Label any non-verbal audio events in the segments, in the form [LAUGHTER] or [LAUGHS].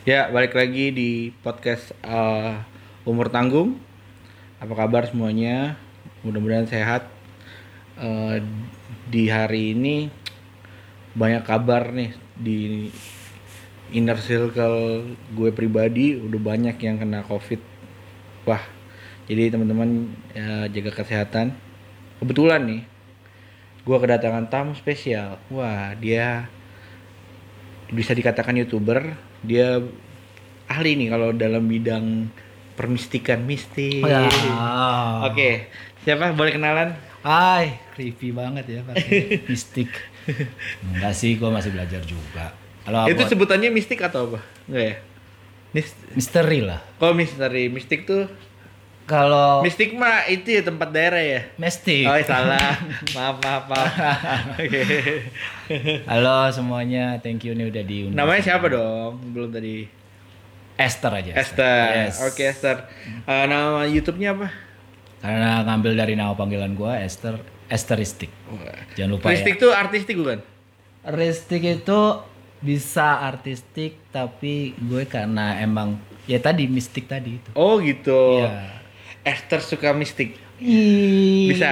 Ya, balik lagi di podcast eh, Umur Tanggung. Apa kabar semuanya? Mudah-mudahan sehat. Eh, di hari ini banyak kabar nih di inner circle gue pribadi udah banyak yang kena covid. Wah, jadi teman-teman eh, jaga kesehatan. Kebetulan nih, gue kedatangan tamu spesial. Wah, dia bisa dikatakan youtuber dia ahli nih kalau dalam bidang permistikan mistis Oh, ya. oke siapa boleh kenalan Hai, creepy banget ya pakai [LAUGHS] mistik. Enggak sih, gua masih belajar juga. Kalau itu apa? sebutannya mistik atau apa enggak ya Mis misteri lah. kok misteri mistik tuh Kalau mistik mah itu ya tempat daerah ya mistik. oh salah [LAUGHS] maaf maaf maaf [LAUGHS] oke Halo semuanya, thank you nih udah diundang. namanya siapa dong belum tadi Esther aja. Esther Yes. oke Esther Eh, nama YouTube-nya apa Karena ngambil dari nama panggilan gua Esther Esteristik. Jangan lupa Mistik ya. tuh artistik bukan Ristik itu bisa artistik tapi gue karena emang ya tadi mistik tadi itu. oh gitu Iya. Esther suka mistik Iya, Bisa?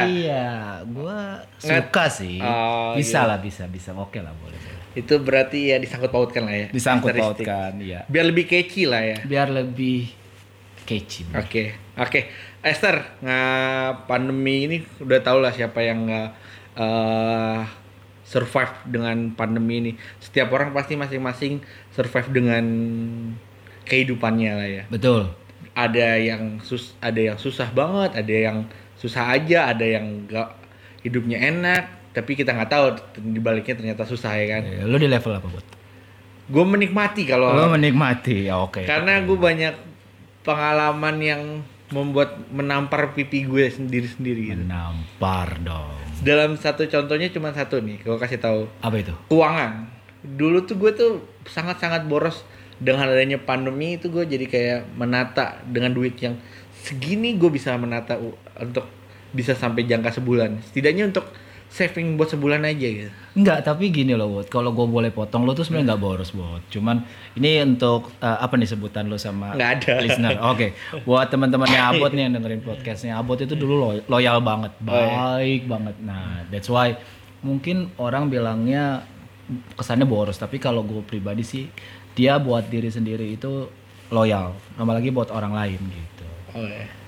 gua Nggak- suka sih. Oh, bisa iya. lah, bisa, bisa. Oke lah, boleh. boleh. itu berarti ya disangkut pautkan lah ya Disangkut pautkan, iya. biar lebih catchy lah ya Biar lebih catchy. oke oke Esther nggak pandemi ini udah tau lah siapa yang nggak eh, survive dengan pandemi ini setiap orang pasti masing-masing survive dengan kehidupannya lah ya Betul. Ada yang sus ada yang susah banget ada yang susah aja ada yang nggak hidupnya enak tapi kita nggak tahu di baliknya ternyata susah ya kan Eh, Lu di level apa, Bot? gue menikmati kalau Lu menikmati. Ya, oke. karena gue banyak pengalaman yang membuat menampar pipi gue sendiri sendiri gitu. menampar dong. dalam satu contohnya cuma satu nih gue kasih tahu Apa itu? keuangan dulu tuh gue tuh sangat sangat boros dengan adanya pandemi itu gue jadi kayak menata dengan duit yang segini gue bisa menata untuk bisa sampai jangka sebulan setidaknya untuk saving buat sebulan aja gitu Enggak, tapi gini loh, Bot. Kalau gue boleh potong, lu tuh sebenarnya nggak boros, Bot. Cuman ini untuk eh, apa nih sebutan lu sama Nggak ada. listener. [LAUGHS] Oke, buat teman-temannya Abot nih yang dengerin podcastnya, Abot itu dulu lo- loyal banget, Oh, iya. baik banget. Nah, that's why mungkin orang bilangnya kesannya boros, tapi kalau gue pribadi sih dia buat diri sendiri itu loyal, apalagi buat orang lain gitu. oh ya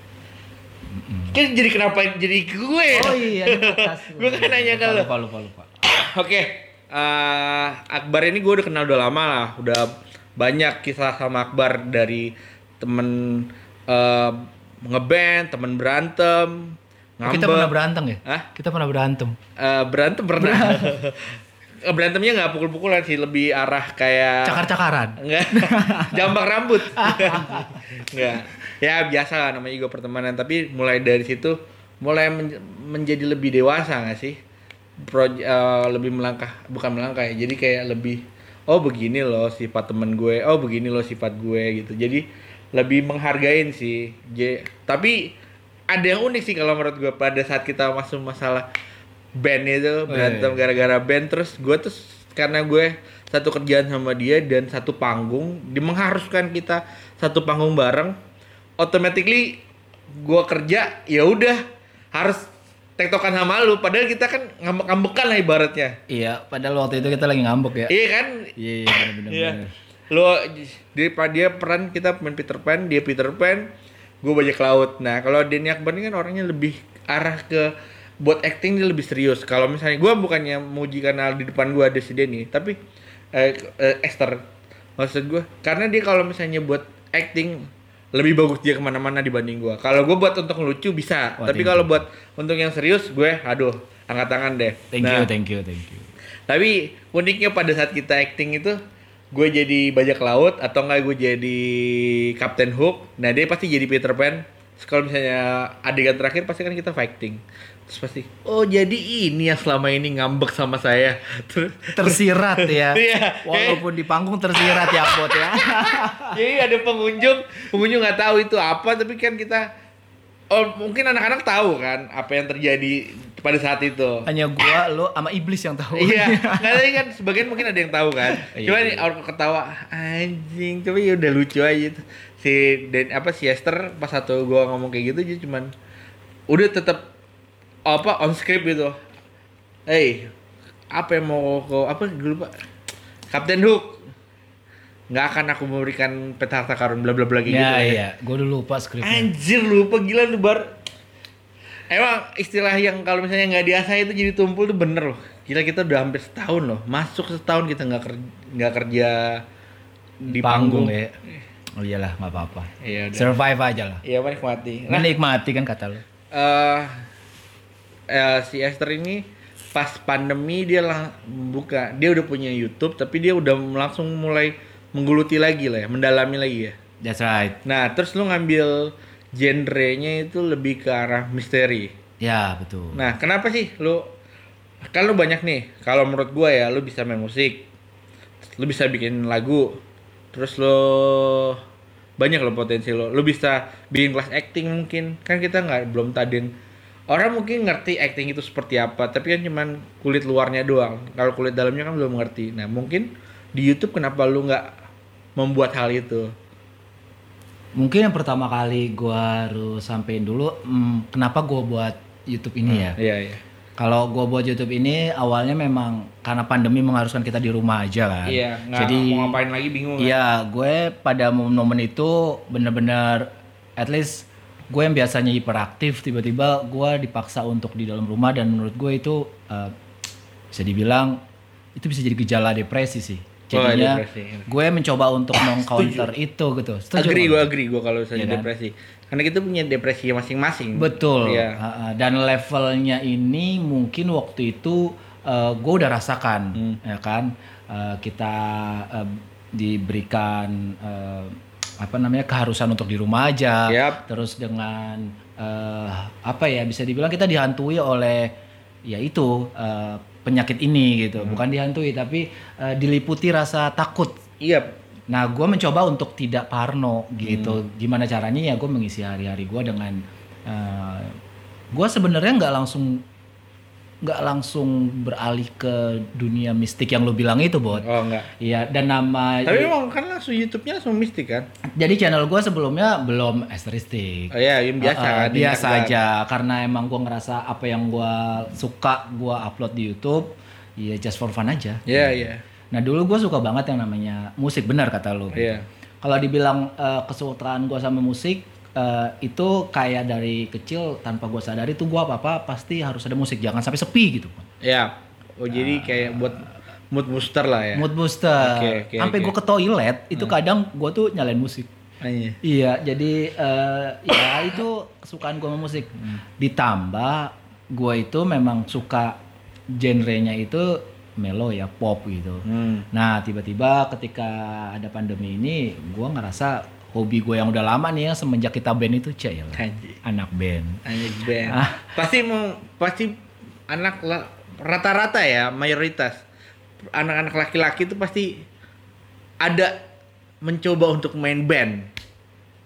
kan jadi kenapa jadi gue? Oh iya, [LAUGHS] Gue kan nanya ke lu. Lupa, lupa, lupa. [COUGHS] Oke, eh, Akbar ini gue udah kenal udah lama lah, udah banyak kisah sama Akbar dari temen eh, ngeband, temen berantem, ngambek. kita pernah berantem ya? Hah? Kita pernah berantem. Eh, berantem pernah. [LAUGHS] Berantemnya nggak pukul-pukulan sih, lebih arah kayak Cakar-cakaran. Enggak. [LAUGHS] Jambak rambut. [LAUGHS] Enggak. Ya biasa lah namanya juga pertemanan, tapi mulai dari situ mulai men- menjadi lebih dewasa nggak sih? Proj- eh, lebih melangkah, bukan melangkah ya. Jadi kayak lebih oh begini loh sifat temen gue, oh begini loh sifat gue gitu. Jadi lebih menghargain sih. J- tapi ada yang unik sih kalau menurut gue pada saat kita masuk masalah band itu berantem iya. gara-gara band terus gue tuh karena gue satu kerjaan sama dia dan satu panggung dia mengharuskan kita satu panggung bareng automatically gue kerja ya udah harus tektokan sama lu padahal kita kan ngambek-ngambekan lah ibaratnya Iya, padahal waktu itu kita lagi ngambek ya. iya kan Iya, iya benar-benar. Iya. Lo dia dia peran kita main Peter Pan, dia Peter Pan, gue bajak laut. Nah, kalau Denny Akbar ini kan orangnya lebih arah ke buat acting dia lebih serius. Kalau misalnya gue bukannya muji karena di depan gue ada si Denny, tapi eh, eh, Esther maksud gue karena dia kalau misalnya buat acting lebih bagus dia ke mana-mana dibanding gue. Kalau gue buat untuk lucu bisa, Wah, tapi kalau buat untuk yang serius gue, aduh, angkat tangan deh. Thank Nah, you, thank you, thank you. tapi uniknya pada saat kita acting itu gue jadi bajak laut atau enggak gue jadi Captain Hook. Nah dia pasti jadi Peter Pan. Terus Kalau misalnya adegan terakhir pasti kan kita fighting. Terus pasti oh jadi ini yang selama ini ngambek sama saya. Terus Tersirat ya. [LAUGHS] Iya. Walaupun di panggung tersirat ya, Bot ya. jadi [LAUGHS] ada pengunjung, pengunjung nggak tahu itu apa tapi kan kita oh mungkin anak-anak tahu kan apa yang terjadi pada saat itu. Hanya gua, lo sama iblis yang tahu. Iya, [LAUGHS] nggak ada kan sebagian mungkin ada yang tahu kan. Iya, Cuma iya. orang ketawa anjing, tapi ya udah lucu aja tuh. Si dan apa si Esther pas satu gua ngomong kayak gitu dia cuman udah tetap apa on script gitu. Hey, apa yang mau kau apa gue lupa. Kapten Hook nggak akan aku memberikan peta harta karun bla bla bla kayak gitu. Ya ya. iya, gua dulu lupa skripnya. Anjir lupa gila lu bar. Emang istilah yang kalau misalnya nggak diasah itu jadi tumpul tuh bener loh. Gila kita udah hampir setahun loh. Masuk setahun kita nggak kerja nggak kerja di panggung. ya. Oh iyalah, nggak apa-apa. Iya udah. Survive aja lah. Iya menikmati. Nah, Menikmati kan kata lo. eh eh, si Esther ini pas pandemi dia lang buka dia udah punya YouTube tapi dia udah langsung mulai menggeluti lagi lah ya, mendalami lagi ya. That's right. Nah, terus lu ngambil genrenya itu lebih ke arah misteri. Ya, betul. Nah, kenapa sih lu kan lu banyak nih. Kalau menurut gua ya, lu bisa main musik. Lu bisa bikin lagu. Terus lu banyak lo potensi lo. Lu bisa bikin kelas acting mungkin. Kan kita nggak belum tadin Orang mungkin ngerti acting itu seperti apa, tapi kan cuman kulit luarnya doang. Kalau kulit dalamnya kan belum ngerti. Nah, mungkin di YouTube kenapa lu nggak membuat hal itu? Mungkin yang pertama kali gua harus sampein dulu hmm, kenapa gua buat YouTube ini ya. Iya, iya. Kalau gua buat YouTube ini awalnya memang karena pandemi mengharuskan kita di rumah aja kan. Iya, nggak Jadi mau ngapain lagi bingung. kan? Iya, gue pada momen-momen itu bener-bener at least gue yang biasanya hiperaktif tiba-tiba gue dipaksa untuk di dalam rumah dan menurut gue itu eh, bisa dibilang itu bisa jadi gejala depresi sih. Oh, Jadinya depresi. gue mencoba untuk [COUGHS] meng-counter itu gitu. Setuju agree gue agree gue kalau misalnya Iya kan? depresi karena kita punya depresi masing-masing Betul. Iya. Ha. Dan levelnya ini mungkin waktu itu eh, gue udah rasakan, Hmm. ya kan? Eh, kita eh, diberikan eh, apa namanya keharusan untuk di rumah aja. Yap. Terus dengan eh, apa ya bisa dibilang kita dihantui oleh ya itu eh, penyakit ini gitu. Hmm. Bukan dihantui tapi eh, diliputi rasa takut. iya Nah, gue mencoba untuk tidak parno Hmm. gitu. Gimana caranya ya gue mengisi hari-hari gue dengan gue sebenarnya nggak langsung nggak langsung beralih ke dunia mistik yang lo bilang itu, bot. oh enggak Iya, dan nama tapi memang kan langsung YouTube-nya langsung mistik kan jadi channel gue sebelumnya belum esteristik. oh iya yang biasa Uh, uh, kan biasa aja karena emang gue ngerasa apa yang gue suka gue upload di YouTube ya just for fun aja. iya iya Nah dulu gue suka banget yang namanya musik benar kata lu. Iya. Kalau dibilang eh, kesukaan gue sama musik eh, itu kayak dari kecil tanpa gue sadari tuh gue apa apa pasti harus ada musik jangan sampai sepi gitu. iya oh jadi kayak buat mood booster lah ya Mood booster. Oke, oke, sampai oke. gue ke toilet itu kadang gue tuh nyalain musik. Ah, iya. Iya jadi eh, ya itu kesukaan gue sama musik. Ditambah gue itu memang suka genrenya itu melo ya pop gitu. Hmm. Nah tiba-tiba ketika ada pandemi ini, gue ngerasa hobi gue yang udah lama nih ya semenjak kita band itu cek ya anak band. Anjing band. Ah. Pasti mau pasti anak rata-rata ya mayoritas anak-anak laki-laki itu pasti ada mencoba untuk main band.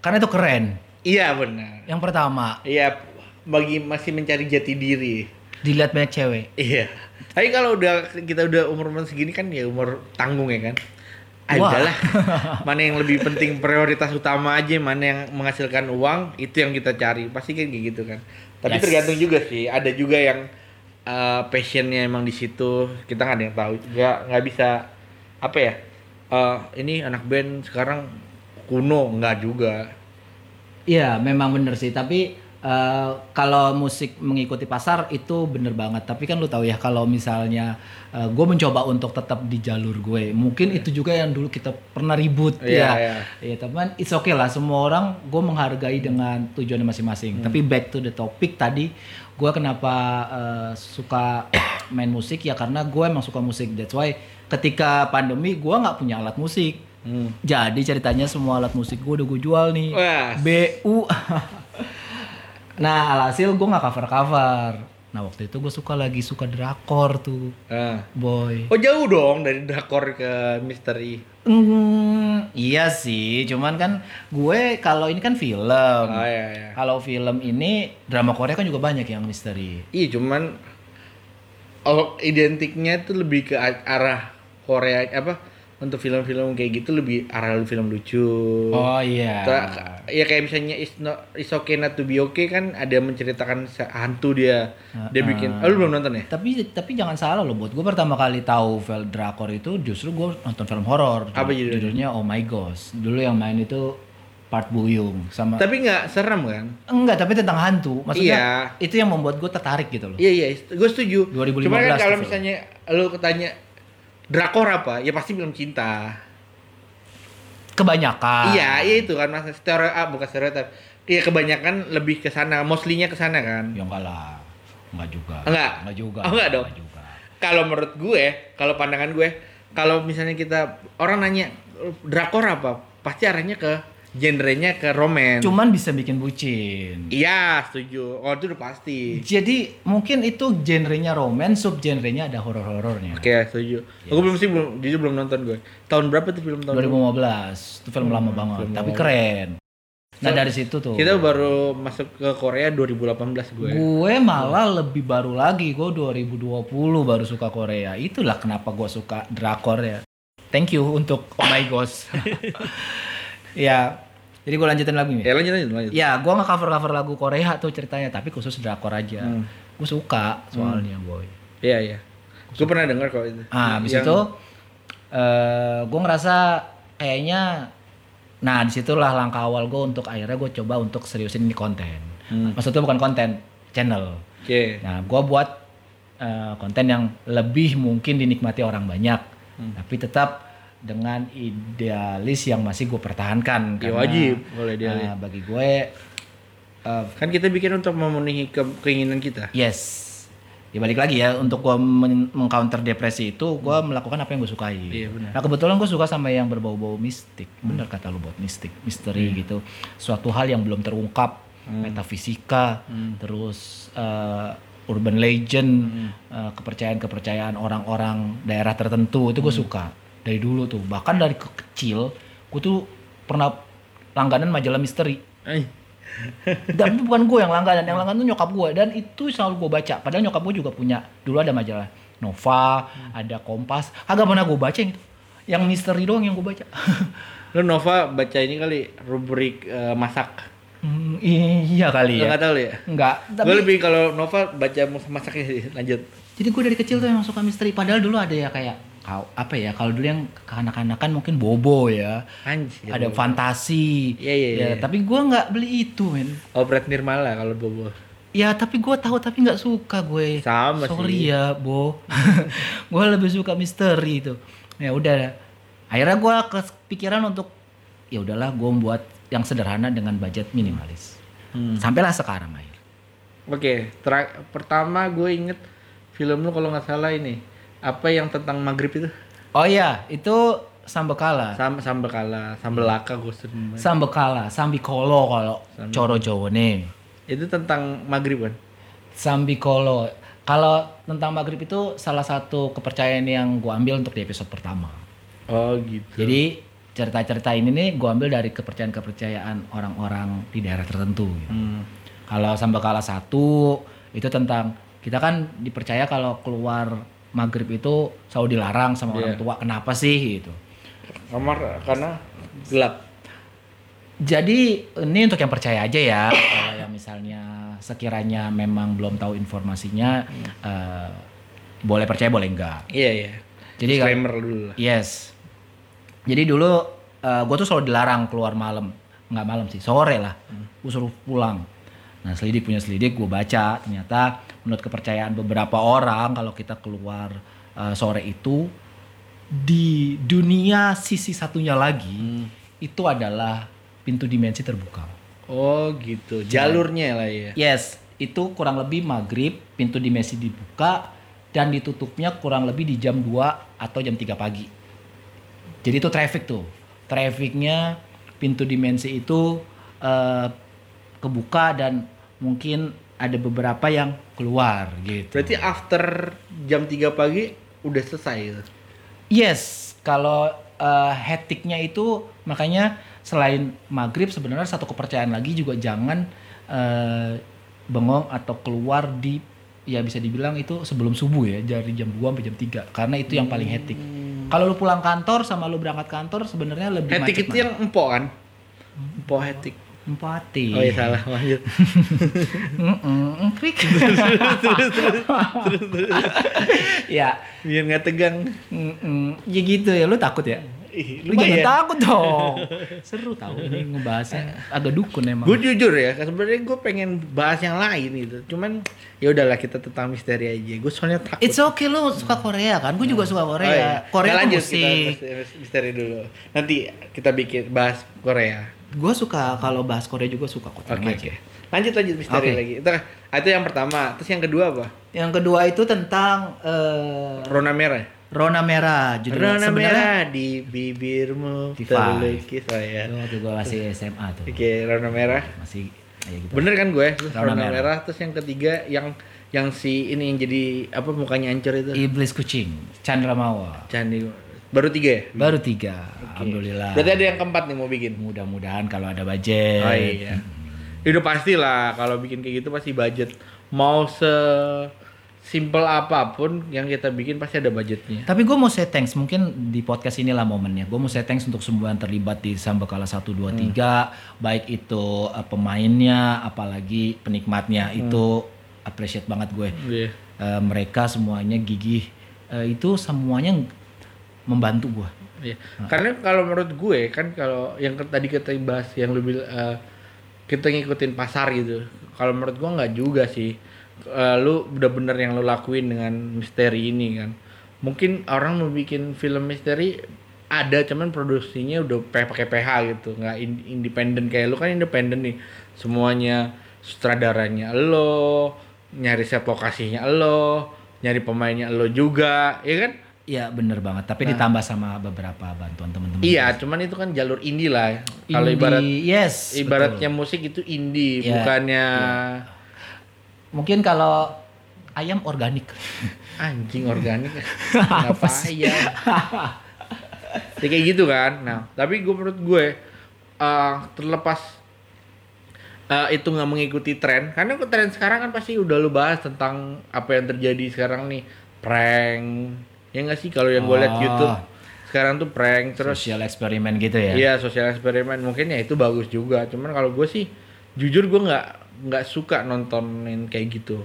Karena itu keren. Iya benar. Yang pertama Iya bagi masih mencari jati diri. dilihat banyak cewek. Iya. Tapi kalau udah kita udah umur umur segini kan ya umur tanggung ya kan. Adalah mana yang lebih penting prioritas utama aja mana yang menghasilkan uang itu yang kita cari pasti kan kayak gitu kan. Tapi Yes. tergantung juga sih. Ada juga yang uh, passionnya emang di situ kita nggak ada yang tahu. Nggak nggak bisa apa ya? uh, ini anak band sekarang kuno nggak juga. Iya memang bener sih tapi eh, kalau musik mengikuti pasar itu bener banget tapi kan lu tahu ya kalau misalnya gue mencoba untuk tetap di jalur gue mungkin itu juga yang dulu kita pernah ribut Iya, ya iya. Iya, teman it's okay lah semua orang gue menghargai dengan tujuannya masing-masing tapi back to the topic tadi gue kenapa eh, suka [COUGHS] main musik ya karena gue emang suka musik that's why ketika pandemi gue nggak punya alat musik Hmm. jadi ceritanya semua alat musik gue udah gue jual nih. Wah. BU. [LAUGHS] nah alhasil gue nggak cover cover. Nah waktu itu gue suka lagi suka drakor tuh, Ah. boy. Oh jauh dong dari drakor ke misteri. Hmm, iya sih, cuman kan gue kalau ini kan film. Oh iya iya. Kalau film ini drama Korea kan juga banyak yang misteri. Iya cuman oh identiknya itu lebih ke arah Korea apa untuk film-film kayak gitu lebih arah film lucu. Oh iya. Ta- ya kayak misalnya It's, not, It's Okay Not To Be Okay kan ada menceritakan hantu dia dia Ah, bikin. Oh lu belum nonton ya? Tapi tapi jangan salah loh, buat gue pertama kali tahu film drakor itu justru gue nonton film horor. Apa judulnya? Judulnya Oh My Ghost. Dulu yang main itu Park Bo Young sama Tapi nggak serem kan? enggak tapi tentang hantu. Maksudnya Iya. itu yang membuat gue tertarik gitu loh. Iya iya, gue setuju. 2015 Cuma kan kalau film. misalnya lu ketanya drakor apa, ya pasti film cinta. Kebanyakan. Iya, iya itu kan mas stereotip, ah, bukan stereotip. Iya kebanyakan lebih ke sana, mostly-nya ke sana kan. Ya enggak lah. Enggak juga. Enggak? Enggak juga. Oh, enggak dong? juga. Kalau menurut gue, kalau pandangan gue, kalau misalnya kita orang nanya drakor apa, pasti arahnya ke genrenya ke romance. Cuman bisa bikin bucin. Iya, setuju. Oh, itu udah pasti. Jadi mungkin itu genrenya romance, sub genrenya ada horor-horornya. Oke, setuju. Aku belum sih belum jujur belum nonton gue. Tahun berapa tuh film tahun? 2015 itu film lama banget, film tapi lama. keren. Nah So, dari situ tuh. Kita baru masuk ke Korea 2018 gue. Gue malah lebih baru lagi, gue 2020 baru suka Korea. Itulah kenapa gue suka drakor ya. Thank you untuk Oh My Ghost. [LAUGHS] ya, jadi gue lanjutin lagi nih. Ya lanjut lanjut lanjut. Ya, gue nggak cover cover lagu Korea tuh ceritanya, tapi khusus drakor aja. Hmm. Gue suka soalnya boy. Iya iya. Gue pernah dengar kok itu. Ah, habis Yang- itu eh gue ngerasa kayaknya nah di situlah langkah awal gue untuk akhirnya gue coba untuk seriusin ini konten. Hmm. Maksudnya bukan konten, channel. Oke. Nah, gue buat eh, konten yang lebih mungkin dinikmati orang banyak, Hmm. tapi tetap dengan idealis yang masih gue pertahankan. Ya karena, wajib boleh dia. eh, bagi gue, eh, Kan kita bikin untuk memenuhi ke- keinginan kita. yes. Ya balik lagi ya untuk gue men- mengcounter depresi itu gue melakukan apa yang gue sukai. Iya, benar. Nah kebetulan gue suka sama yang berbau-bau mistik. Bener kata lu buat mistik, misteri Iya. gitu. Suatu hal yang belum terungkap, Hmm. metafisika, Hmm. terus eh, urban legend, eh, kepercayaan-kepercayaan orang-orang daerah tertentu itu gue Hmm. suka dari dulu tuh. Bahkan dari ke- kecil gue tuh pernah langganan majalah misteri. Dan bukan gue yang langganan, yang langganan tuh nyokap gue dan itu selalu gue baca. Padahal nyokap gue juga punya dulu ada majalah Nova, ada Kompas. Agak pernah gue baca yang itu. Yang misteri doang yang gue baca. [LAUGHS] lu Nova baca ini kali rubrik eh, masak. Hmm, iya kali Lu ya. nggak tahu ya? Enggak, tapi Gue lebih kalau Nova baca masaknya sih. Lanjut. jadi gue dari kecil tuh emang suka misteri. Padahal dulu ada ya kayak apa ya kalau dulu yang kanak-kanakan mungkin bobo ya Anjir. ada fantasi Iya, iya, ya iya. tapi gue nggak beli itu men Operet Nirmala kalau bobo. ya tapi gue tahu tapi nggak suka gue Sama sorry sih. ya bo [LAUGHS] gue lebih suka misteri itu ya udah akhirnya gue kepikiran untuk ya udahlah gue buat yang sederhana dengan budget minimalis Hmm. sampailah sekarang akhirnya Oke, tera- pertama gue inget film lu kalau nggak salah ini apa yang tentang maghrib itu? Oh iya itu sambekala. Sam sambekala sambelaka gue sering sambekala sambikolo kalau Sambi- coro jawane itu tentang maghrib kan sambikolo. Kalau tentang maghrib itu salah satu kepercayaan yang gue ambil untuk di episode pertama. Oh gitu. Jadi cerita-cerita ini nih gue ambil dari kepercayaan-kepercayaan orang-orang di daerah tertentu. gitu. Hmm. Kalau Sambakala satu itu tentang kita kan dipercaya kalau keluar maghrib itu selalu dilarang sama orang Iya. tua. Kenapa sih gitu? kamar karena gelap Jadi ini untuk yang percaya aja ya. Kalau yang misalnya sekiranya memang belum tahu informasinya, eh, boleh percaya boleh enggak. iya iya Jadi kalau- disclaimer dulu lah Yes. Jadi dulu gue tuh selalu dilarang keluar malam, nggak malam sih, sore lah. Gue suruh pulang. Nah selidik punya selidik, gue baca ternyata menurut kepercayaan beberapa orang kalau kita keluar eh, sore itu di dunia sisi satunya lagi itu adalah pintu dimensi terbuka. oh gitu jalurnya lah ya Yes, itu kurang lebih maghrib, pintu dimensi dibuka dan ditutupnya kurang lebih di jam 2 atau jam 3 pagi. Jadi itu traffic tuh. Trafficnya pintu dimensi itu eh, kebuka dan mungkin ada beberapa yang keluar gitu. berarti after jam 3 pagi udah selesai gitu Yes, kalau eh, hektiknya itu makanya selain maghrib sebenarnya satu kepercayaan lagi juga jangan eh, bengong atau keluar di ya bisa dibilang itu sebelum subuh ya dari jam 2 sampai jam 3 karena itu yang paling hektik. Kalau lu pulang kantor sama lu berangkat kantor sebenarnya lebih Hetik macet. itu yang empok kan? Empok hetik. Empati. Oh iya salah, lanjut. [LAUGHS] Mm-mm, krik. ya, Biar nggak tegang. ya gitu ya. Lu takut ya? Ih, Lu jangan lumayan. takut dong. [LAUGHS] Seru tahu ini ngebahasnya agak dukun emang. Gue jujur ya, sebenarnya gue pengen bahas yang lain gitu. Cuman ya udahlah kita tentang misteri aja. Gue soalnya takut. It's okay lu suka Korea kan? Gue juga suka Oh, Korea. iya. Korea Nah, lanjut musik. kita misteri dulu. Nanti kita bikin bahas Korea. Gue suka kalau bahas Korea juga suka kok. Oke aja. Lanjut lanjut misteri Oke. lagi. Itu, itu yang pertama. Terus yang kedua apa? Yang kedua itu tentang eh, Rona merah. Rona merah. Judulnya Rona sebenarnya merah di bibirmu terlukis. Oh ya. itu gue masih SMA tuh. Oke, Rona merah. Masih ya gitu. Bener kan gue? Terus Rona Rona, merah. merah. Terus yang ketiga yang yang si ini yang jadi apa mukanya hancur itu. Iblis kucing, Chandra Mawa. Candi. Baru tiga ya? Baru tiga, alhamdulillah. Berarti ada yang keempat nih mau bikin. Mudah-mudahan kalau ada budget. Oh iya. Ya udah pasti lah kalau bikin kayak gitu pasti budget. Mau se simple apa pun yang kita bikin pasti ada budgetnya. Tapi gue mau say thanks, mungkin di podcast inilah momennya. Gue mau say thanks untuk semua yang terlibat di Sambakala 1, 2, 3. Baik itu eh, pemainnya, apalagi penikmatnya. Itu appreciate banget gue. Iya. Eh, mereka semuanya gigih. Eh, itu semuanya membantu gue. Iya. Karena kalau menurut gue kan kalau yang tadi kita bahas yang lebih eh, kita ngikutin pasar gitu. Kalau menurut gua nggak juga sih. Eh, lu udah bener yang lu lakuin dengan misteri ini kan. Mungkin orang mau bikin film misteri ada cuman produksinya udah pakai PH gitu, nggak in- independen kayak lu kan independen nih. Semuanya sutradaranya lo, nyari set lokasinya lo, nyari pemainnya lo juga, ya kan? Iya bener banget. Tapi ditambah sama beberapa bantuan teman-teman. Iya, cuman itu kan jalur indie lah. Kalau Indie, ibarat yes, ibaratnya musik itu indie, Iya, bukannya Mungkin kalau ayam organik. [LAUGHS] anjing organik. [LAUGHS] Kenapa ya? [LAUGHS] Ya kayak gitu kan. Nah, tapi gue menurut gue eh, terlepas eh, itu nggak mengikuti tren, karena tren sekarang kan pasti udah lu bahas tentang apa yang terjadi sekarang nih, prank. Ya nggak sih kalau yang gue liat Oh. YouTube sekarang tuh prank terus Sosial eksperimen gitu ya. Iya sosial eksperimen mungkin ya itu bagus juga. Cuman kalau gue sih jujur gue nggak nggak suka nontonin kayak gitu.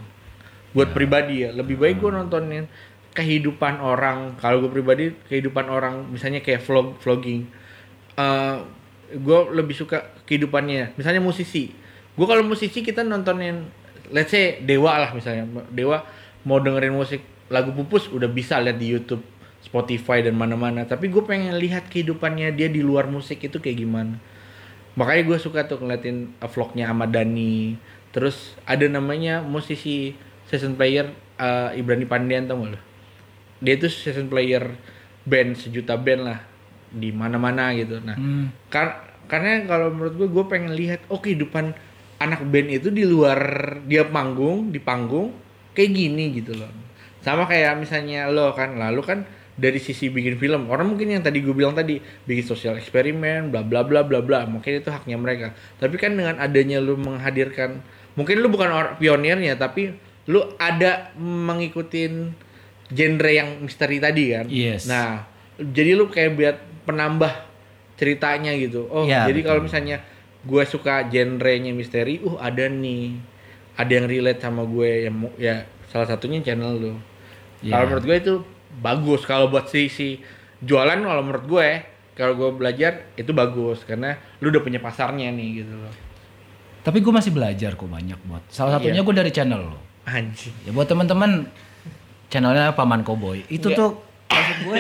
Buat pribadi ya lebih baik gue nontonin kehidupan orang. Kalau gue pribadi kehidupan orang misalnya kayak vlog vlogging. Eh gue lebih suka kehidupannya. Misalnya musisi. Gue kalau musisi kita nontonin let's say Dewa lah misalnya. Dewa mau dengerin musik lagu pupus udah bisa lihat di YouTube, Spotify dan mana-mana. Tapi gue pengen lihat kehidupannya dia di luar musik itu kayak gimana. Makanya gue suka tuh ngeliatin vlognya Ahmad Dhani. Terus ada namanya musisi session player uh, Ibrani Pandian tau gak lo? Dia tuh session player band sejuta band lah di mana-mana gitu. Nah, Hmm. kar- karena kalau menurut gue gue pengen lihat oh kehidupan anak band itu di luar dia panggung di panggung kayak gini gitu loh sama kayak misalnya lo kan lalu kan dari sisi bikin film orang mungkin yang tadi gue bilang tadi bikin sosial eksperimen bla bla bla bla bla mungkin itu haknya mereka. Tapi kan dengan adanya lu menghadirkan mungkin lu bukan or- pionirnya tapi lu ada mengikutin genre yang misteri tadi kan? Yes. nah jadi lu kayak buat penambah ceritanya gitu. Oh Iya, jadi kalau misalnya gue suka genrenya misteri uh ada nih. Ada yang relate sama gue yang ya salah satunya channel lu Iya. kalau menurut gue itu bagus kalau buat si si jualan kalau menurut gue kalau gue belajar itu bagus karena lu udah punya pasarnya nih gitu loh Tapi gue masih belajar kok banyak buat. Salah satunya Iya. gue dari channel lo. anjing Ya buat teman-teman channelnya Paman Koboy. Itu Iya. tuh maksud gue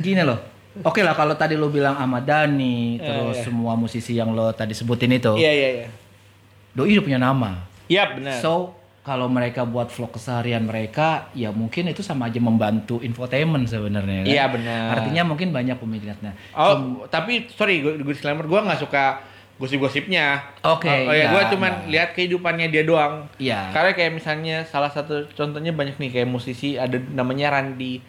gini loh. Oke lah kalau tadi lo bilang Ahmad Dhani, terus iya. semua musisi yang lo tadi sebutin itu, iya iya iya doi udah punya nama. iya benar So kalau mereka buat vlog keseharian mereka, ya mungkin itu sama aja membantu infotainment sebenarnya. kan? Iya, benar. Artinya mungkin banyak peminatnya. Oh, tapi sorry, gue, disclaimer, gue nggak suka gosip-gosipnya. Oke, Oh, oh ya, iya, gue cuman iya. lihat kehidupannya dia doang. Iya. Karena kayak misalnya salah satu contohnya banyak nih kayak musisi ada namanya Randy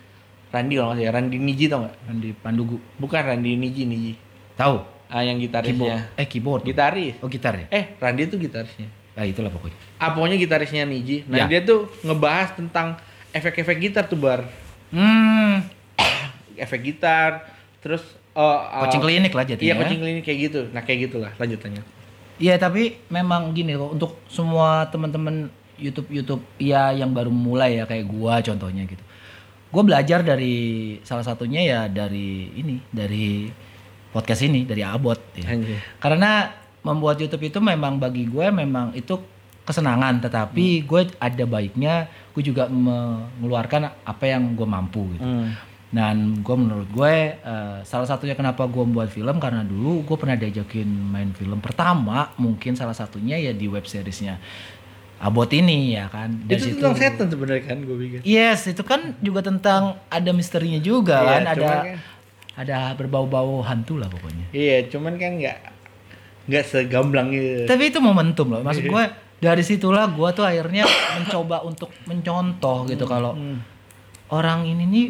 Randi kalau nggak salah ya, Randi Niji tau nggak? Di Pandugu. Bukan Randi Niji Niji. Tahu? Ah yang Keyboard. gitarisnya. Eh keyboard. Gitaris. Oh gitar ya? Eh, Randi itu gitarisnya. Ah itulah pokoknya. Ah, pokoknya gitarisnya Niji. Nah, Ya. dia tuh ngebahas tentang efek-efek gitar tuh bar. Hmm. [COUGHS] Efek gitar, terus oh, uh, Coaching klinik lah jadinya. Iya, coaching klinik kayak gitu. Nah, kayak gitulah lanjutannya. Iya tapi memang gini kok untuk semua teman-teman YouTube YouTube ya yang baru mulai ya kayak gua contohnya gitu. Gua belajar dari salah satunya ya dari ini dari podcast ini dari Abot ya. Anjir. Karena membuat YouTube itu memang bagi gue memang itu kesenangan tetapi gue ada baiknya gue juga mengeluarkan apa yang gue mampu gitu. Hmm. Dan gue menurut gue eh, salah satunya kenapa gue membuat film karena dulu gue pernah diajakin main film pertama mungkin salah satunya ya di web seriesnya Abot ini ya kan. Dari Itu situ- tentang setan sebenarnya kan gue pikir. Yes, itu kan juga tentang ada misterinya juga Iya, kan, ada kan- ada berbau-bau hantu lah pokoknya. Iya, cuman kan nggak nggak segamblang gitu. Tapi itu momentum loh. Iya. Maksud gue dari situlah gue tuh akhirnya [COUGHS] mencoba untuk mencontoh gitu kalau Hmm. orang ini nih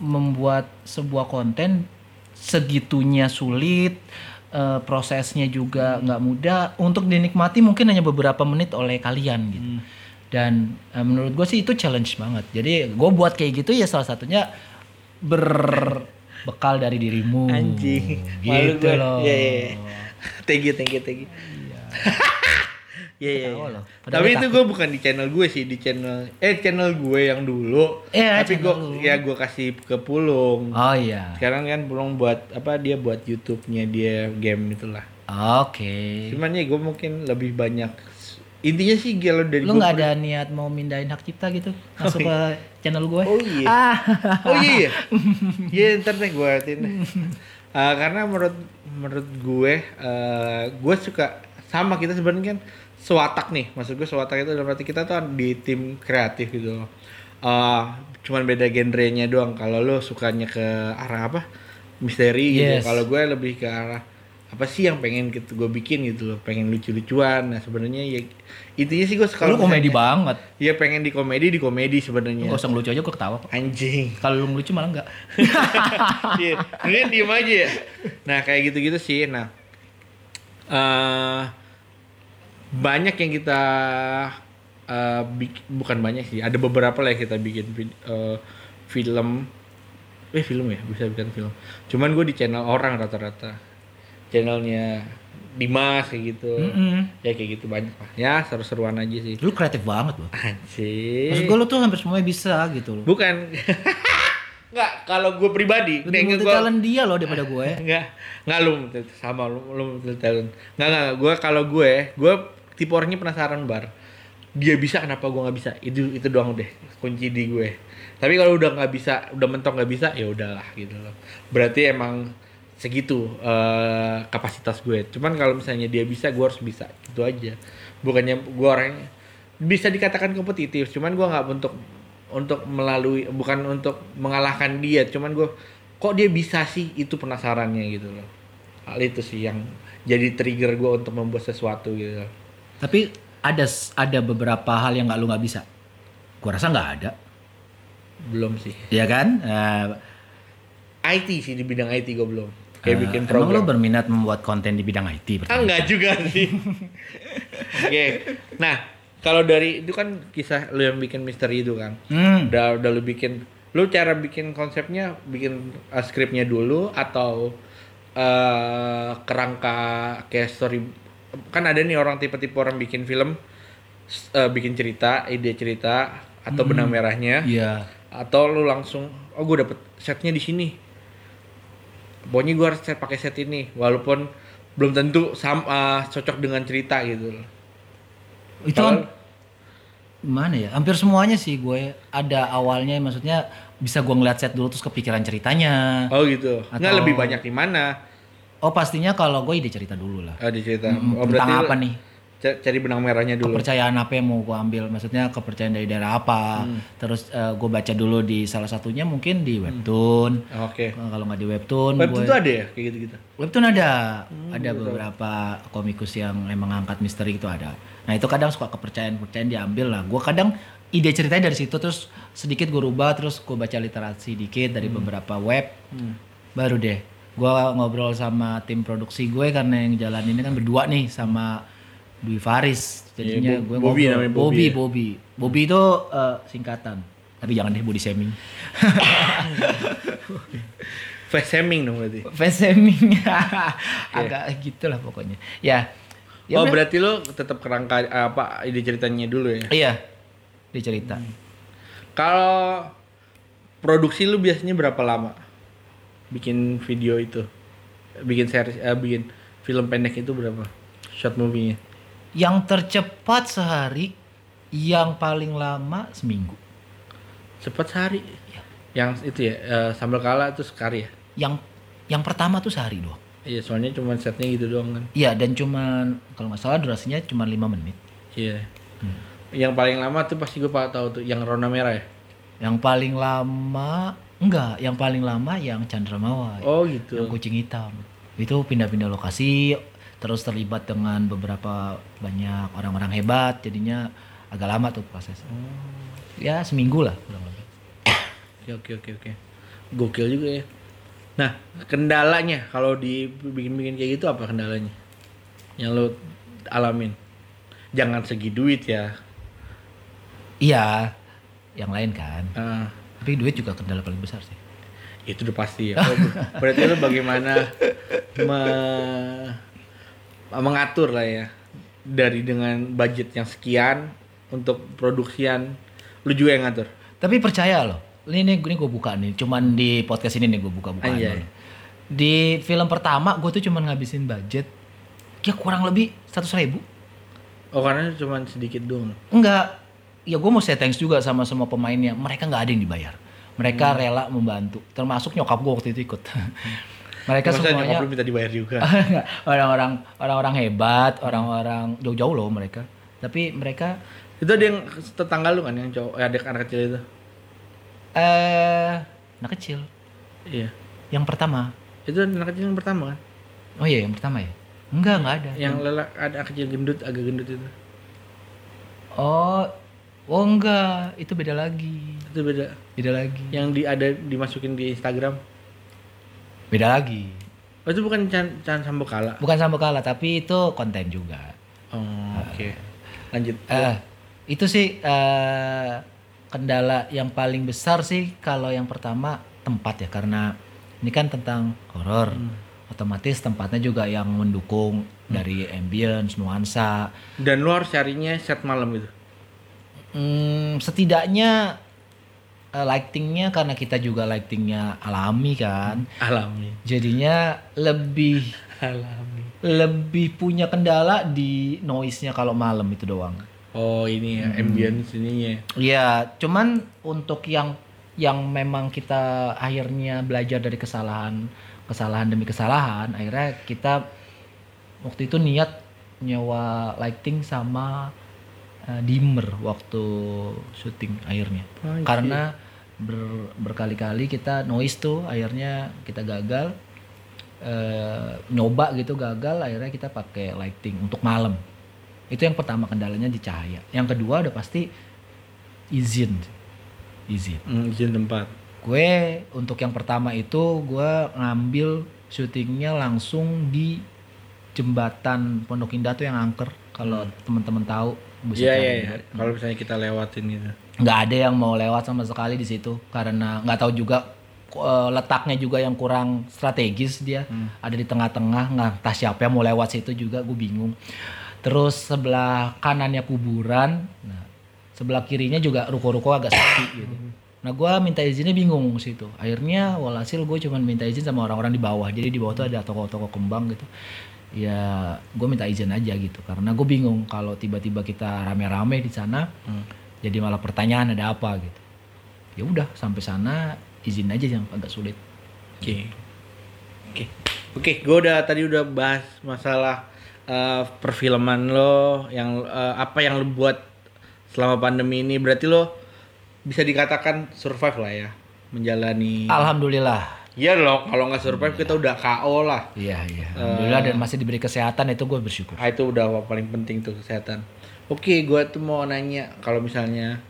membuat sebuah konten segitunya sulit, eh, prosesnya juga nggak mudah untuk dinikmati mungkin hanya beberapa menit oleh kalian gitu. Hmm. Dan eh, menurut gue sih itu challenge banget. Jadi gue buat kayak gitu ya salah satunya berbekal dari dirimu. Anjing. Malu Gitu gue. loh. Iya, iya, iya. [LAUGHS] Thank you, thank you, thank you. Iya, [LAUGHS] iya. Iya. Padahal Tapi itu gue bukan di channel gue sih, di channel eh channel gue yang dulu. Iya, Tapi gue ya gue kasih ke Pulung. Oh iya. Sekarang kan Pulung buat apa dia buat YouTube-nya dia game itulah. Oke. Cuman ya gue mungkin lebih banyak intinya sih kalau dari Lu nggak ada niat mau mindahin hak cipta gitu [LAUGHS] masuk ke channel gue? Oh iya. Ah. Oh iya. iya. Iya ntar deh gue artiin Eh, karena menurut menurut gue, eh gue suka sama kita sebenarnya kan sewatak nih. Maksud gue sewatak itu berarti kita tuh di tim kreatif gitu. Eh cuman beda genrenya doang. Kalau lo sukanya ke arah apa? Misteri gitu. Yes. Kalau gue lebih ke arah apa sih yang pengen gitu gue bikin gitu loh pengen lucu-lucuan nah sebenarnya ya intinya sih gue Lu kalau komedi misalnya- banget. Iya pengen di komedi di komedi Lu sebenarnya. Gak usah ngelucu aja gue ketawa kok. Anjing. Kalau lu ngelucu malah enggak. [LAUGHS] Iya, diem aja ya. Nah kayak gitu-gitu sih. Nah, eh banyak yang kita bik- bukan banyak sih. Ada beberapa lah yang kita bikin vid- eh, film. Eh film ya, bisa bikin film. Cuman gue di channel orang rata-rata. Channelnya Dimas kayak gitu. Mm-mm. Ya kayak gitu banyak lah. Ya seru-seruan aja sih. Lu kreatif banget loh. Anjing. Maksud gue lu tuh hampir semuanya bisa gitu loh. Bukan. [LAUGHS] Enggak, kalau gue pribadi, Lebih multi gua- talent dia loh daripada gue. Enggak, enggak lu sama lu lu multi talent. Enggak enggak, gue kalau gue, gue tipe orangnya penasaran bar. Dia bisa kenapa gue nggak bisa? Itu itu doang deh kunci di gue. Tapi kalau udah nggak bisa, udah mentok nggak bisa, ya udahlah gitu loh. Berarti emang segitu eh, kapasitas gue. Cuman kalau misalnya dia bisa, gue harus bisa. Itu aja. Bukannya gue orangnya bisa dikatakan kompetitif, cuman gue nggak untuk untuk melalui bukan untuk mengalahkan dia, cuman gue kok dia bisa sih itu penasarannya gitu loh. Hal itu sih yang jadi trigger gue untuk membuat sesuatu gitu. Tapi ada ada beberapa hal yang nggak lu nggak bisa. Gua rasa nggak ada. Belum sih. Ya kan? Eh, IT sih di bidang IT gue belum. Kayak eh, bikin Emang lu program. berminat membuat konten di bidang IT? Ah, enggak juga sih. [LAUGHS] Oke. Nah, kalau dari itu kan kisah lu yang bikin misteri itu kan. Hmm. Udah udah lu bikin lu cara bikin konsepnya bikin uh, skripnya dulu atau eh kerangka kayak story kan ada nih orang tipe-tipe orang bikin film eh, bikin cerita, ide cerita atau benang merahnya Iya. atau lu langsung oh gue dapet setnya di sini pokoknya gue harus pakai set ini walaupun belum tentu sama cocok dengan cerita gitu loh Itu kan mana ya? Hampir semuanya sih gue ada awalnya maksudnya bisa gue ngeliat set dulu terus kepikiran ceritanya. oh gitu nggak Atau- lebih banyak di mana Oh pastinya kalau gue ide cerita dulu lah. oh di cerita Mm, oh tentang berarti apa nih? Ca- cari benang merahnya dulu. kepercayaan apa yang mau gue ambil? Maksudnya kepercayaan dari daerah apa? Hmm. terus gue baca dulu di salah satunya mungkin di webtoon. Oke. Eh, kalau nggak di webtoon Webtoon gue- tuh ada ya? Kayak gitu-gitu. webtoon ada. Ada beberapa komikus yang emang angkat misteri itu ada. Nah itu kadang suka kepercayaan kepercayaan diambil lah. Gue kadang ide ceritanya dari situ terus sedikit gue rubah terus gue baca literasi dikit dari beberapa web. Baru deh gue ngobrol sama tim produksi gue karena yang jalan ini kan berdua nih sama Dwi Faris. Jadinya Iya, Bo- gue Bobby ngobrol. namanya, Bobby Bobby ya? Bobby. Bobby itu eh, singkatan. Tapi jangan deh body shaming. [LAUGHS] Face shaming dong berarti. face shaming. [LAUGHS] Agak gitu lah pokoknya. Ya. Ya oh berarti lo tetap kerangka apa ide ceritanya dulu ya. iya. Dia cerita. Kalau produksi lu biasanya berapa lama? Bikin video itu? Bikin series eh, bikin film pendek itu berapa? Short movie-nya. Yang tercepat sehari yang paling lama seminggu Cepat sehari. Iya. Yang itu ya, eh, sambal kala itu sekali ya. yang yang pertama tuh sehari doang Iya, soalnya cuma setnya gitu doang kan. iya dan cuman kalau nggak salah durasinya cuma lima menit Iya. Yang paling lama tuh pasti gue tahu tuh yang Rona Merah ya. yang paling lama enggak yang paling lama yang Chandra Mawar Oh yang gitu. kucing hitam itu pindah-pindah lokasi terus terlibat dengan beberapa banyak orang-orang hebat jadinya agak lama tuh prosesnya ya seminggu lah kurang lebih Oke oke oke oke. Gokil juga ya. Nah, kendalanya kalau dibikin-bikin kayak gitu apa kendalanya? Yang lo alamin. Jangan segi duit ya. iya yang lain kan Ah, tapi duit juga kendala paling besar sih itu udah pasti ya. Oh, ber- berarti lo bagaimana [LAUGHS] me- mengatur lah ya dari dengan budget yang sekian untuk produksian lu juga yang ngatur. Tapi percaya loh, ini nih gue buka nih, cuman di podcast ini nih gue buka-buka. Anjay. dulu. Di film pertama gue tuh cuman ngabisin budget ya kurang lebih 100 ribu. Oh karena cuma sedikit doang. Enggak, ya gue mau say thanks juga sama semua pemainnya. Mereka nggak ada yang dibayar. Mereka Hmm. rela membantu, termasuk nyokap gue waktu itu ikut. [LAUGHS] Mereka Masa nyokap semuanya lu minta dibayar juga. [LAUGHS] Orang-orang orang-orang hebat, orang-orang jauh-jauh loh mereka. Tapi mereka itu ada yang tetangga lu kan yang cowok, eh, adik anak kecil itu. eh anak kecil. Iya. Yang pertama. Itu anak kecil yang pertama kan? Oh iya, yang pertama ya? Enggak, enggak ada. Yang lelak ada anak kecil gendut, agak gendut itu. Oh, oh enggak, itu beda lagi. Itu beda. Beda lagi. Yang di ada dimasukin di Instagram. Beda lagi. Oh itu bukan Chan, Chan Sambokala. Bukan Sambokala, tapi itu konten juga. Oh, oke. Lanjut. Eh, itu sih eh kendala yang paling besar sih kalau yang pertama tempat ya karena ini kan tentang horor. Otomatis tempatnya juga yang mendukung dari ambience, nuansa. Dan lu harus carinya set malam gitu. Hmm, setidaknya eh, lightingnya karena kita juga lightingnya alami kan. Alami. jadinya lebih Alami. lebih punya kendala di noise-nya kalau malam itu doang. Oh ini ya, ambience ininya. Iya, cuman untuk yang yang memang kita akhirnya belajar dari kesalahan kesalahan demi kesalahan, akhirnya kita waktu itu niat nyewa lighting sama eh, dimmer waktu syuting akhirnya. Anjir. Karena ber- berkali-kali kita noise tuh akhirnya kita gagal. Eh, nyoba gitu gagal akhirnya kita pakai lighting untuk malam. Itu yang pertama kendalanya di cahaya. Yang kedua udah pasti izin. Izin. Hmm, izin tempat. gue untuk yang pertama itu gue ngambil syutingnya langsung di jembatan Pondok Indah tuh yang angker. Kalau teman-teman tahu Iya iya iya. Kalau misalnya kita lewatin gitu. nggak ada yang mau lewat sama sekali di situ karena nggak tahu juga eh, letaknya juga yang kurang strategis dia. Ada di tengah-tengah nggak entah siapa yang mau lewat situ juga gue bingung. Terus sebelah kanannya kuburan nah sebelah kirinya juga ruko-ruko agak sepi gitu. Nah gue minta izinnya bingung situ. Akhirnya walhasil gue cuma minta izin sama orang-orang di bawah. Jadi di bawah tuh ada toko-toko kembang gitu ya gue minta izin aja gitu karena gue bingung kalau tiba-tiba kita rame-rame di sana jadi malah pertanyaan ada apa gitu ya udah sampai sana izin aja yang agak sulit Oke. Oke. Oke, gue udah tadi udah bahas masalah eh, perfilman lo yang eh, apa yang lo buat selama pandemi ini berarti lo bisa dikatakan survive lah ya menjalani Alhamdulillah. Iya loh kalau nggak survive kita udah KO lah Iya, iya. Alhamdulillah dan masih diberi kesehatan itu gue bersyukur. ah, itu udah paling penting tuh kesehatan oke gue tuh mau nanya kalau misalnya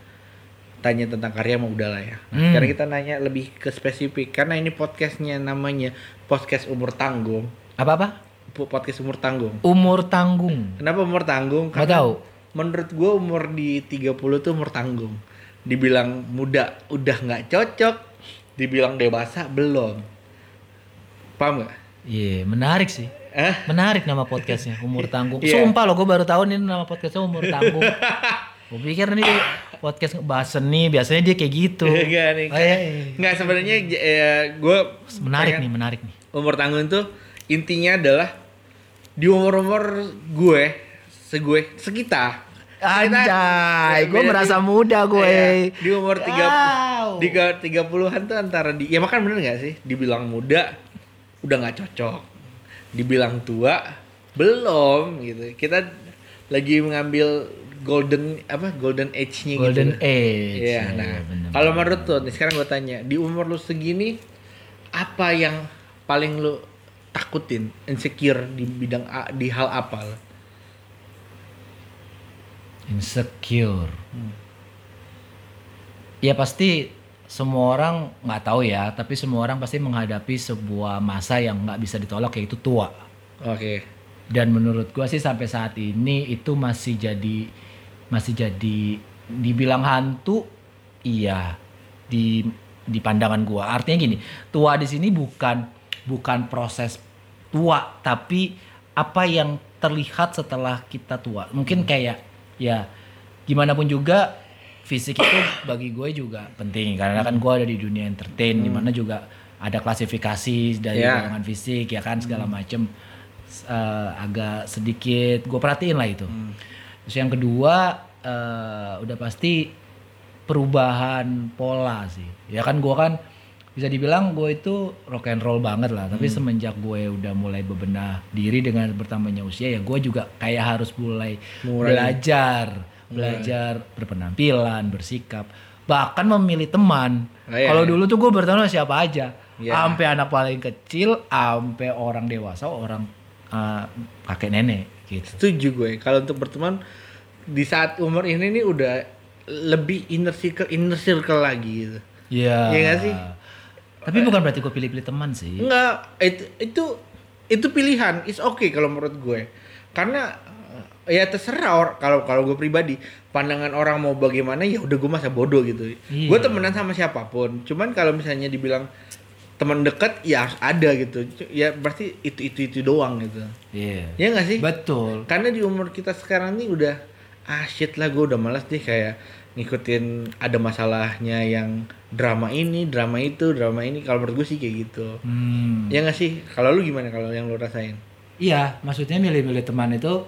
tanya tentang karya mau udah lah ya Hmm. sekarang kita nanya lebih ke spesifik karena ini podcastnya namanya podcast umur tanggung Apa-apa? Po- podcast umur tanggung Umur tanggung. kenapa umur tanggung Nggak tahu. menurut gue umur di 30 tuh umur tanggung dibilang muda udah nggak cocok dibilang dewasa belum paham nggak Iya, menarik sih. eh Menarik nama podcastnya, Umur [LAUGHS] Tanggung. Iya. Sumpah loh, gue baru tahu nih nama podcastnya Umur Tanggung. [LAUGHS] gue pikir nih podcast bahas seni, biasanya dia kayak gitu. Enggak nih. Oh, iya, iya. Nggak sebenarnya gue Menarik nih, menarik nih. Umur tanggung tuh intinya adalah di umur-umur gue, segue, sekita. Anjay, gue merasa muda gue. Iya, di umur tiga Wow. tiga tiga puluhan tuh antara di ya makan bener nggak sih dibilang muda udah nggak cocok dibilang tua belum gitu kita lagi mengambil golden apa golden age-nya Golden gitu Age. Iya, nah bener. kalau menurut tuh nih sekarang gue tanya di umur lu segini apa yang paling lu takutin insecure di bidang A- di hal apa lo? Insecure. Ya pasti semua orang nggak tahu ya, tapi semua orang pasti menghadapi sebuah masa yang nggak bisa ditolak yaitu tua. Oke. Dan menurut gua sih sampai saat ini itu masih jadi masih jadi dibilang hantu, iya di di pandangan gua. Artinya gini, tua di sini bukan bukan proses tua, tapi apa yang terlihat setelah kita tua. Mungkin kayak ya gimana pun juga fisik itu bagi gue juga penting. Karena kan gue ada di dunia entertain di mana juga ada klasifikasi dari golongan fisik ya kan segala macem. S- eh, agak sedikit gue perhatiin lah itu. Terus yang kedua eh, udah pasti perubahan pola sih. Ya kan gue kan bisa dibilang gue itu rock and roll banget lah tapi semenjak gue udah mulai bebenah diri dengan bertambahnya usia ya gue juga kayak harus mulai Mulai. belajar belajar berpenampilan bersikap bahkan memilih teman Oh, iya, kalau iya. dulu tuh gue berteman sama siapa aja Iya. sampai anak paling kecil sampai orang dewasa orang eh, kakek nenek gitu Setuju gue. Kalau untuk berteman di saat umur ini nih udah lebih inner circle inner circle lagi gitu. Iya. Iya nggak sih? Tapi bukan berarti gue pilih-pilih teman sih. Enggak, itu itu itu pilihan. It's okay kalau menurut gue. Karena eh, ya terserah kalau kalau gue pribadi pandangan orang mau bagaimana ya udah gue masa bodoh gitu. Iya. Gue temenan sama siapa pun. Cuman kalau misalnya dibilang teman dekat ya harus ada gitu. Ya berarti itu itu itu doang gitu. Iya. Ya nggak sih? Betul. Karena di umur kita sekarang nih udah ah shit lah gue udah malas deh kayak ngikutin ada masalahnya yang drama ini, drama itu, drama ini. Kalau menurut gue sih kayak gitu. Hmm. Ya nggak sih? Kalau lu gimana kalau yang lu rasain? Iya, maksudnya milih-milih teman itu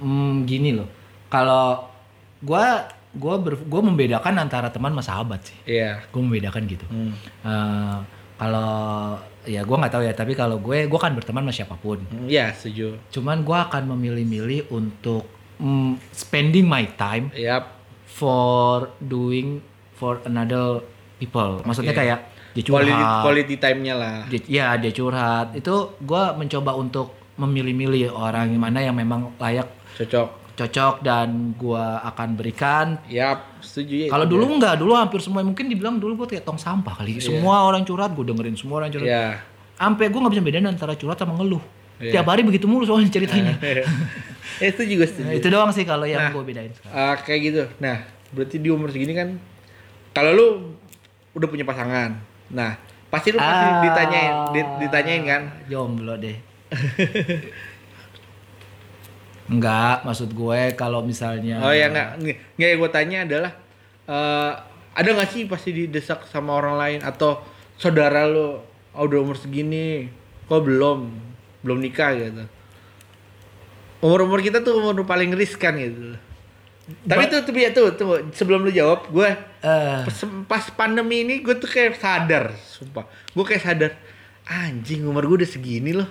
hmm, gini loh. Kalau gua gua ber, gua membedakan antara teman sama sahabat sih. Iya. Gue membedakan gitu. Hmm. Eh, kalau ya gua nggak tahu ya, tapi kalau gue gua kan berteman sama siapa pun. Hmm, Iya, setuju. Cuman gua akan memilih-milih untuk mm, spending my time Yap. For doing for another people. Maksudnya kayak dia curhat. Quality, quality time-nya lah. Dia- ya dia curhat. Itu gua mencoba untuk memilih-milih orang yang mana yang memang layak Cocok. cocok dan gua akan berikan. Yap, setuju ya. Kalau dulu dia. enggak, dulu hampir semua mungkin dibilang dulu gua kayak tong sampah kali. Semua orang curhat, gue dengerin semua orang curhat. Iya. Sampai gua nggak bisa bedain antara curhat sama ngeluh. Iya. Tiap hari begitu mulu soalnya ceritanya. [LAUGHS] eh, itu juga setuju. Nah, itu doang sih kalau yang Nah. gue bedain. Ah, kayak gitu. Nah, berarti di umur segini kan kalau lu udah punya pasangan. Nah, pasti lu pasti Ah. ditanyain di- ditanyain kan? Jomblo deh. Enggak, maksud gue kalau misalnya Oh ya enggak enggak yang gue tanya adalah eh ada nggak sih pasti didesak sama orang lain atau saudara lu oh, udah umur segini kok belum belum nikah gitu. Umur-umur kita tuh umur paling riskan gitu. Tapi tuh tuh ya tuh tuh sebelum lu jawab gue pas, pas pandemi ini gue tuh kayak sadar, sumpah. Gue kayak sadar, anjing umur gue udah segini loh.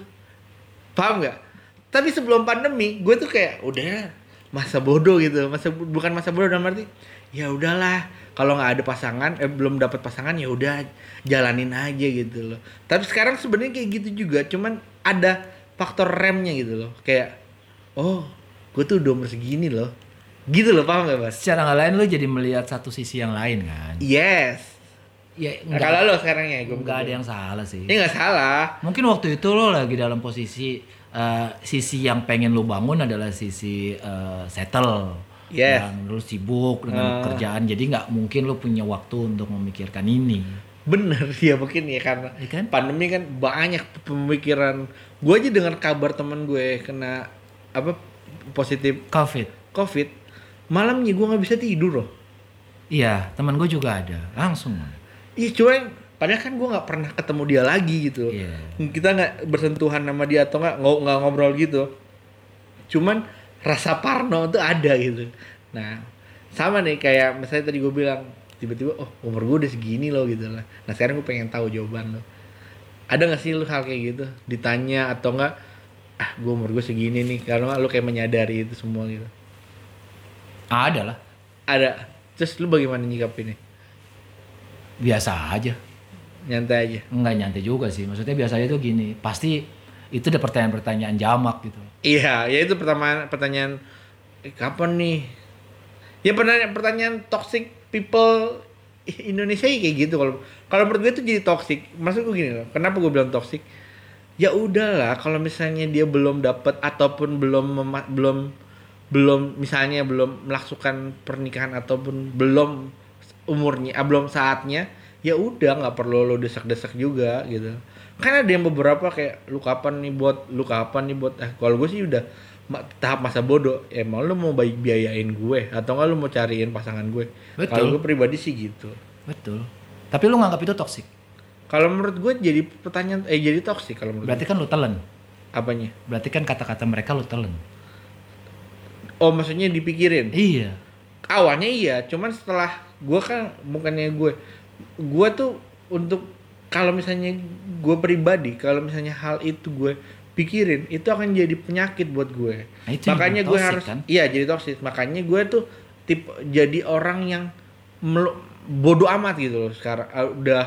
Paham nggak? tapi sebelum pandemi gue tuh kayak udah masa bodoh gitu masa bukan masa bodoh dalam arti ya udahlah kalau nggak ada pasangan eh belum dapat pasangan ya udah jalanin aja gitu loh tapi sekarang sebenarnya kayak gitu juga cuman ada faktor remnya gitu loh kayak oh gue tuh udah umur segini loh gitu loh paham gak mas Secara nggak lain lu jadi melihat satu sisi yang lain kan. yes Ya nah, kalau lo sekarang ya gue nggak ada yang salah sih. ini nggak salah Mungkin waktu itu lo lagi dalam posisi eh, sisi yang pengen lo bangun adalah sisi eh, settle. Yes. Yang lu sibuk dengan Ah. kerjaan, jadi nggak mungkin lo punya waktu untuk memikirkan ini. Bener [LAUGHS] ya mungkin ya karena Iya kan? pandemi kan banyak pemikiran gue aja dengar kabar temen gue kena apa positif Covid. covid malamnya gue nggak bisa tidur loh Iya, teman gue juga ada. Langsung. iya cuman padahal kan gue nggak pernah ketemu dia lagi gitu. Iya. kita nggak bersentuhan sama dia atau nggak nggak ngobrol gitu cuman rasa parno tuh ada gitu nah sama nih kayak misalnya tadi gue bilang tiba-tiba oh umur gue udah segini loh gitu lah. Nah sekarang gue pengen tahu jawaban lo. Ada nggak sih lu hal kayak gitu? Ditanya atau enggak ah gue umur gue segini nih karena lu kayak menyadari itu semua gitu. Ada lah. ada. Terus lu bagaimana nyikapinnya Biasa aja. nyantai aja? Enggak nyantai juga sih. Maksudnya biasanya tuh gini, pasti itu ada pertanyaan-pertanyaan jamak gitu. iya ya itu pertama pertanyaan eh, kapan nih ya pertanyaan pertanyaan toxic people Indonesia ya kayak gitu. Kalau kalau menurut gue itu jadi toxic. Maksud gue gini loh kenapa gue bilang toxic? Ya udahlah kalau misalnya dia belum dapat ataupun belum belum belum misalnya belum melakukan pernikahan ataupun belum umurnya ah, belum saatnya ya udah nggak perlu lo desak-desak juga gitu. Kan ada yang beberapa kayak lu kapan nih buat lu kapan nih buat eh kalau gue sih udah tahap masa bodoh emang lu mau baik biayain gue atau enggak lu mau cariin pasangan gue Betul. kalau gue pribadi sih gitu Betul. Tapi lu nganggap itu toksik. kalau menurut gue jadi pertanyaan eh jadi toksik kalau menurut Berarti gue. kan lu telen. apanya Berarti kan kata-kata mereka lu telen. oh maksudnya dipikirin Iya. awalnya iya cuman setelah gue kan bukannya gue gue tuh untuk kalau misalnya gue pribadi kalau misalnya hal itu gue pikirin itu akan jadi penyakit buat gue Nah, itu makanya gue toxic, harus kan? iya jadi toxic makanya gue tuh tipe jadi orang yang melu- bodoh amat gitu loh sekarang Ah, udah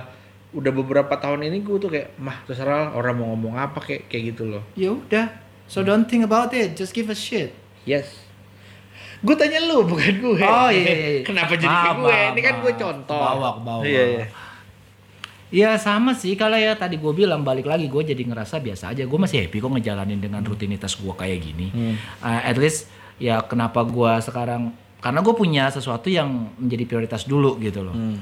udah beberapa tahun ini gue tuh kayak mah terserah orang mau ngomong apa kayak kayak gitu loh Ya udah. So don't think about it. Just give a shit. yes gue tanya lu [LAUGHS] bukan gue Oh iya iya. iya. kenapa jadi Maaf, ke gue maaf, ini kan gue contoh Bawa bawah. iya iya Ya sama sih kalau ya tadi gue bilang balik lagi gue jadi ngerasa biasa aja gue masih happy kok ngejalanin dengan rutinitas gue kayak gini. Hmm. Uh, at least ya kenapa gue sekarang karena gue punya sesuatu yang menjadi prioritas dulu gitu loh. Hmm.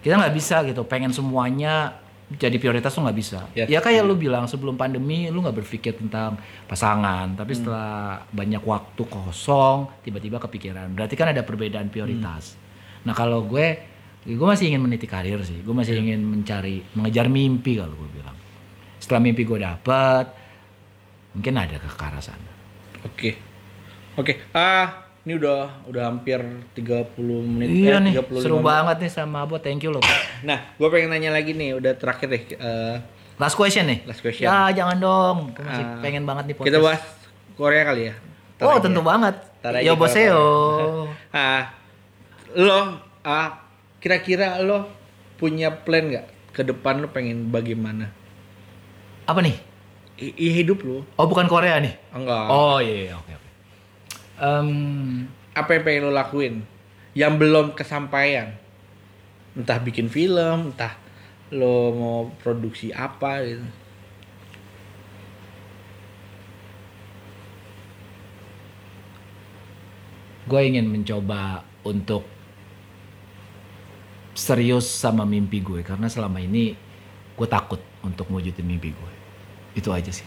Kita nggak bisa gitu pengen semuanya jadi prioritas tuh nggak bisa. Ya, Ya, kayak lu bilang sebelum pandemi lu nggak berpikir tentang pasangan, tapi Hmm. setelah banyak waktu kosong tiba-tiba kepikiran. Berarti kan ada perbedaan prioritas. Hmm. Nah kalau gue gue masih ingin meniti karir sih. Gue masih Iya. ingin mencari mengejar mimpi kalau gue bilang. Setelah mimpi gue dapet mungkin ada ke arah sana. Oke. Oke. Ah, ini udah udah hampir 30 menit Iya eh, nih, 35 seru menit. banget nih sama Abo. Thank you loh. Nah, gue pengen nanya lagi nih, udah terakhir deh. eh, Last question nih. Last question. Ya jangan dong. Gue masih Ah, pengen banget nih podcast. kita bahas Korea kali ya. Ntar Oh aja. tentu banget. Yo boseo. [LAUGHS] Ah, lo ah kira-kira lo punya plan nggak ke depan lo pengen bagaimana? Apa nih? I, hidup lo? Oh bukan Korea nih. Enggak. Oh iya iya oke oke. Em, Apa yang pengen lo lakuin? Yang belum kesampaian. Entah bikin film, entah lo mau produksi apa gitu. gue ingin mencoba untuk serius sama mimpi gue karena selama ini gue takut untuk mewujudin mimpi gue. Itu aja sih.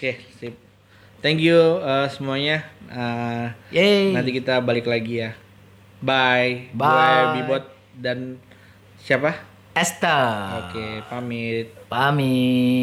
Oke, sip. Thank you eh, semuanya. Yeay. nanti kita balik lagi ya. Bye. Bye. Gue Bibot dan siapa? Esther. Oke, pamit. Pamit.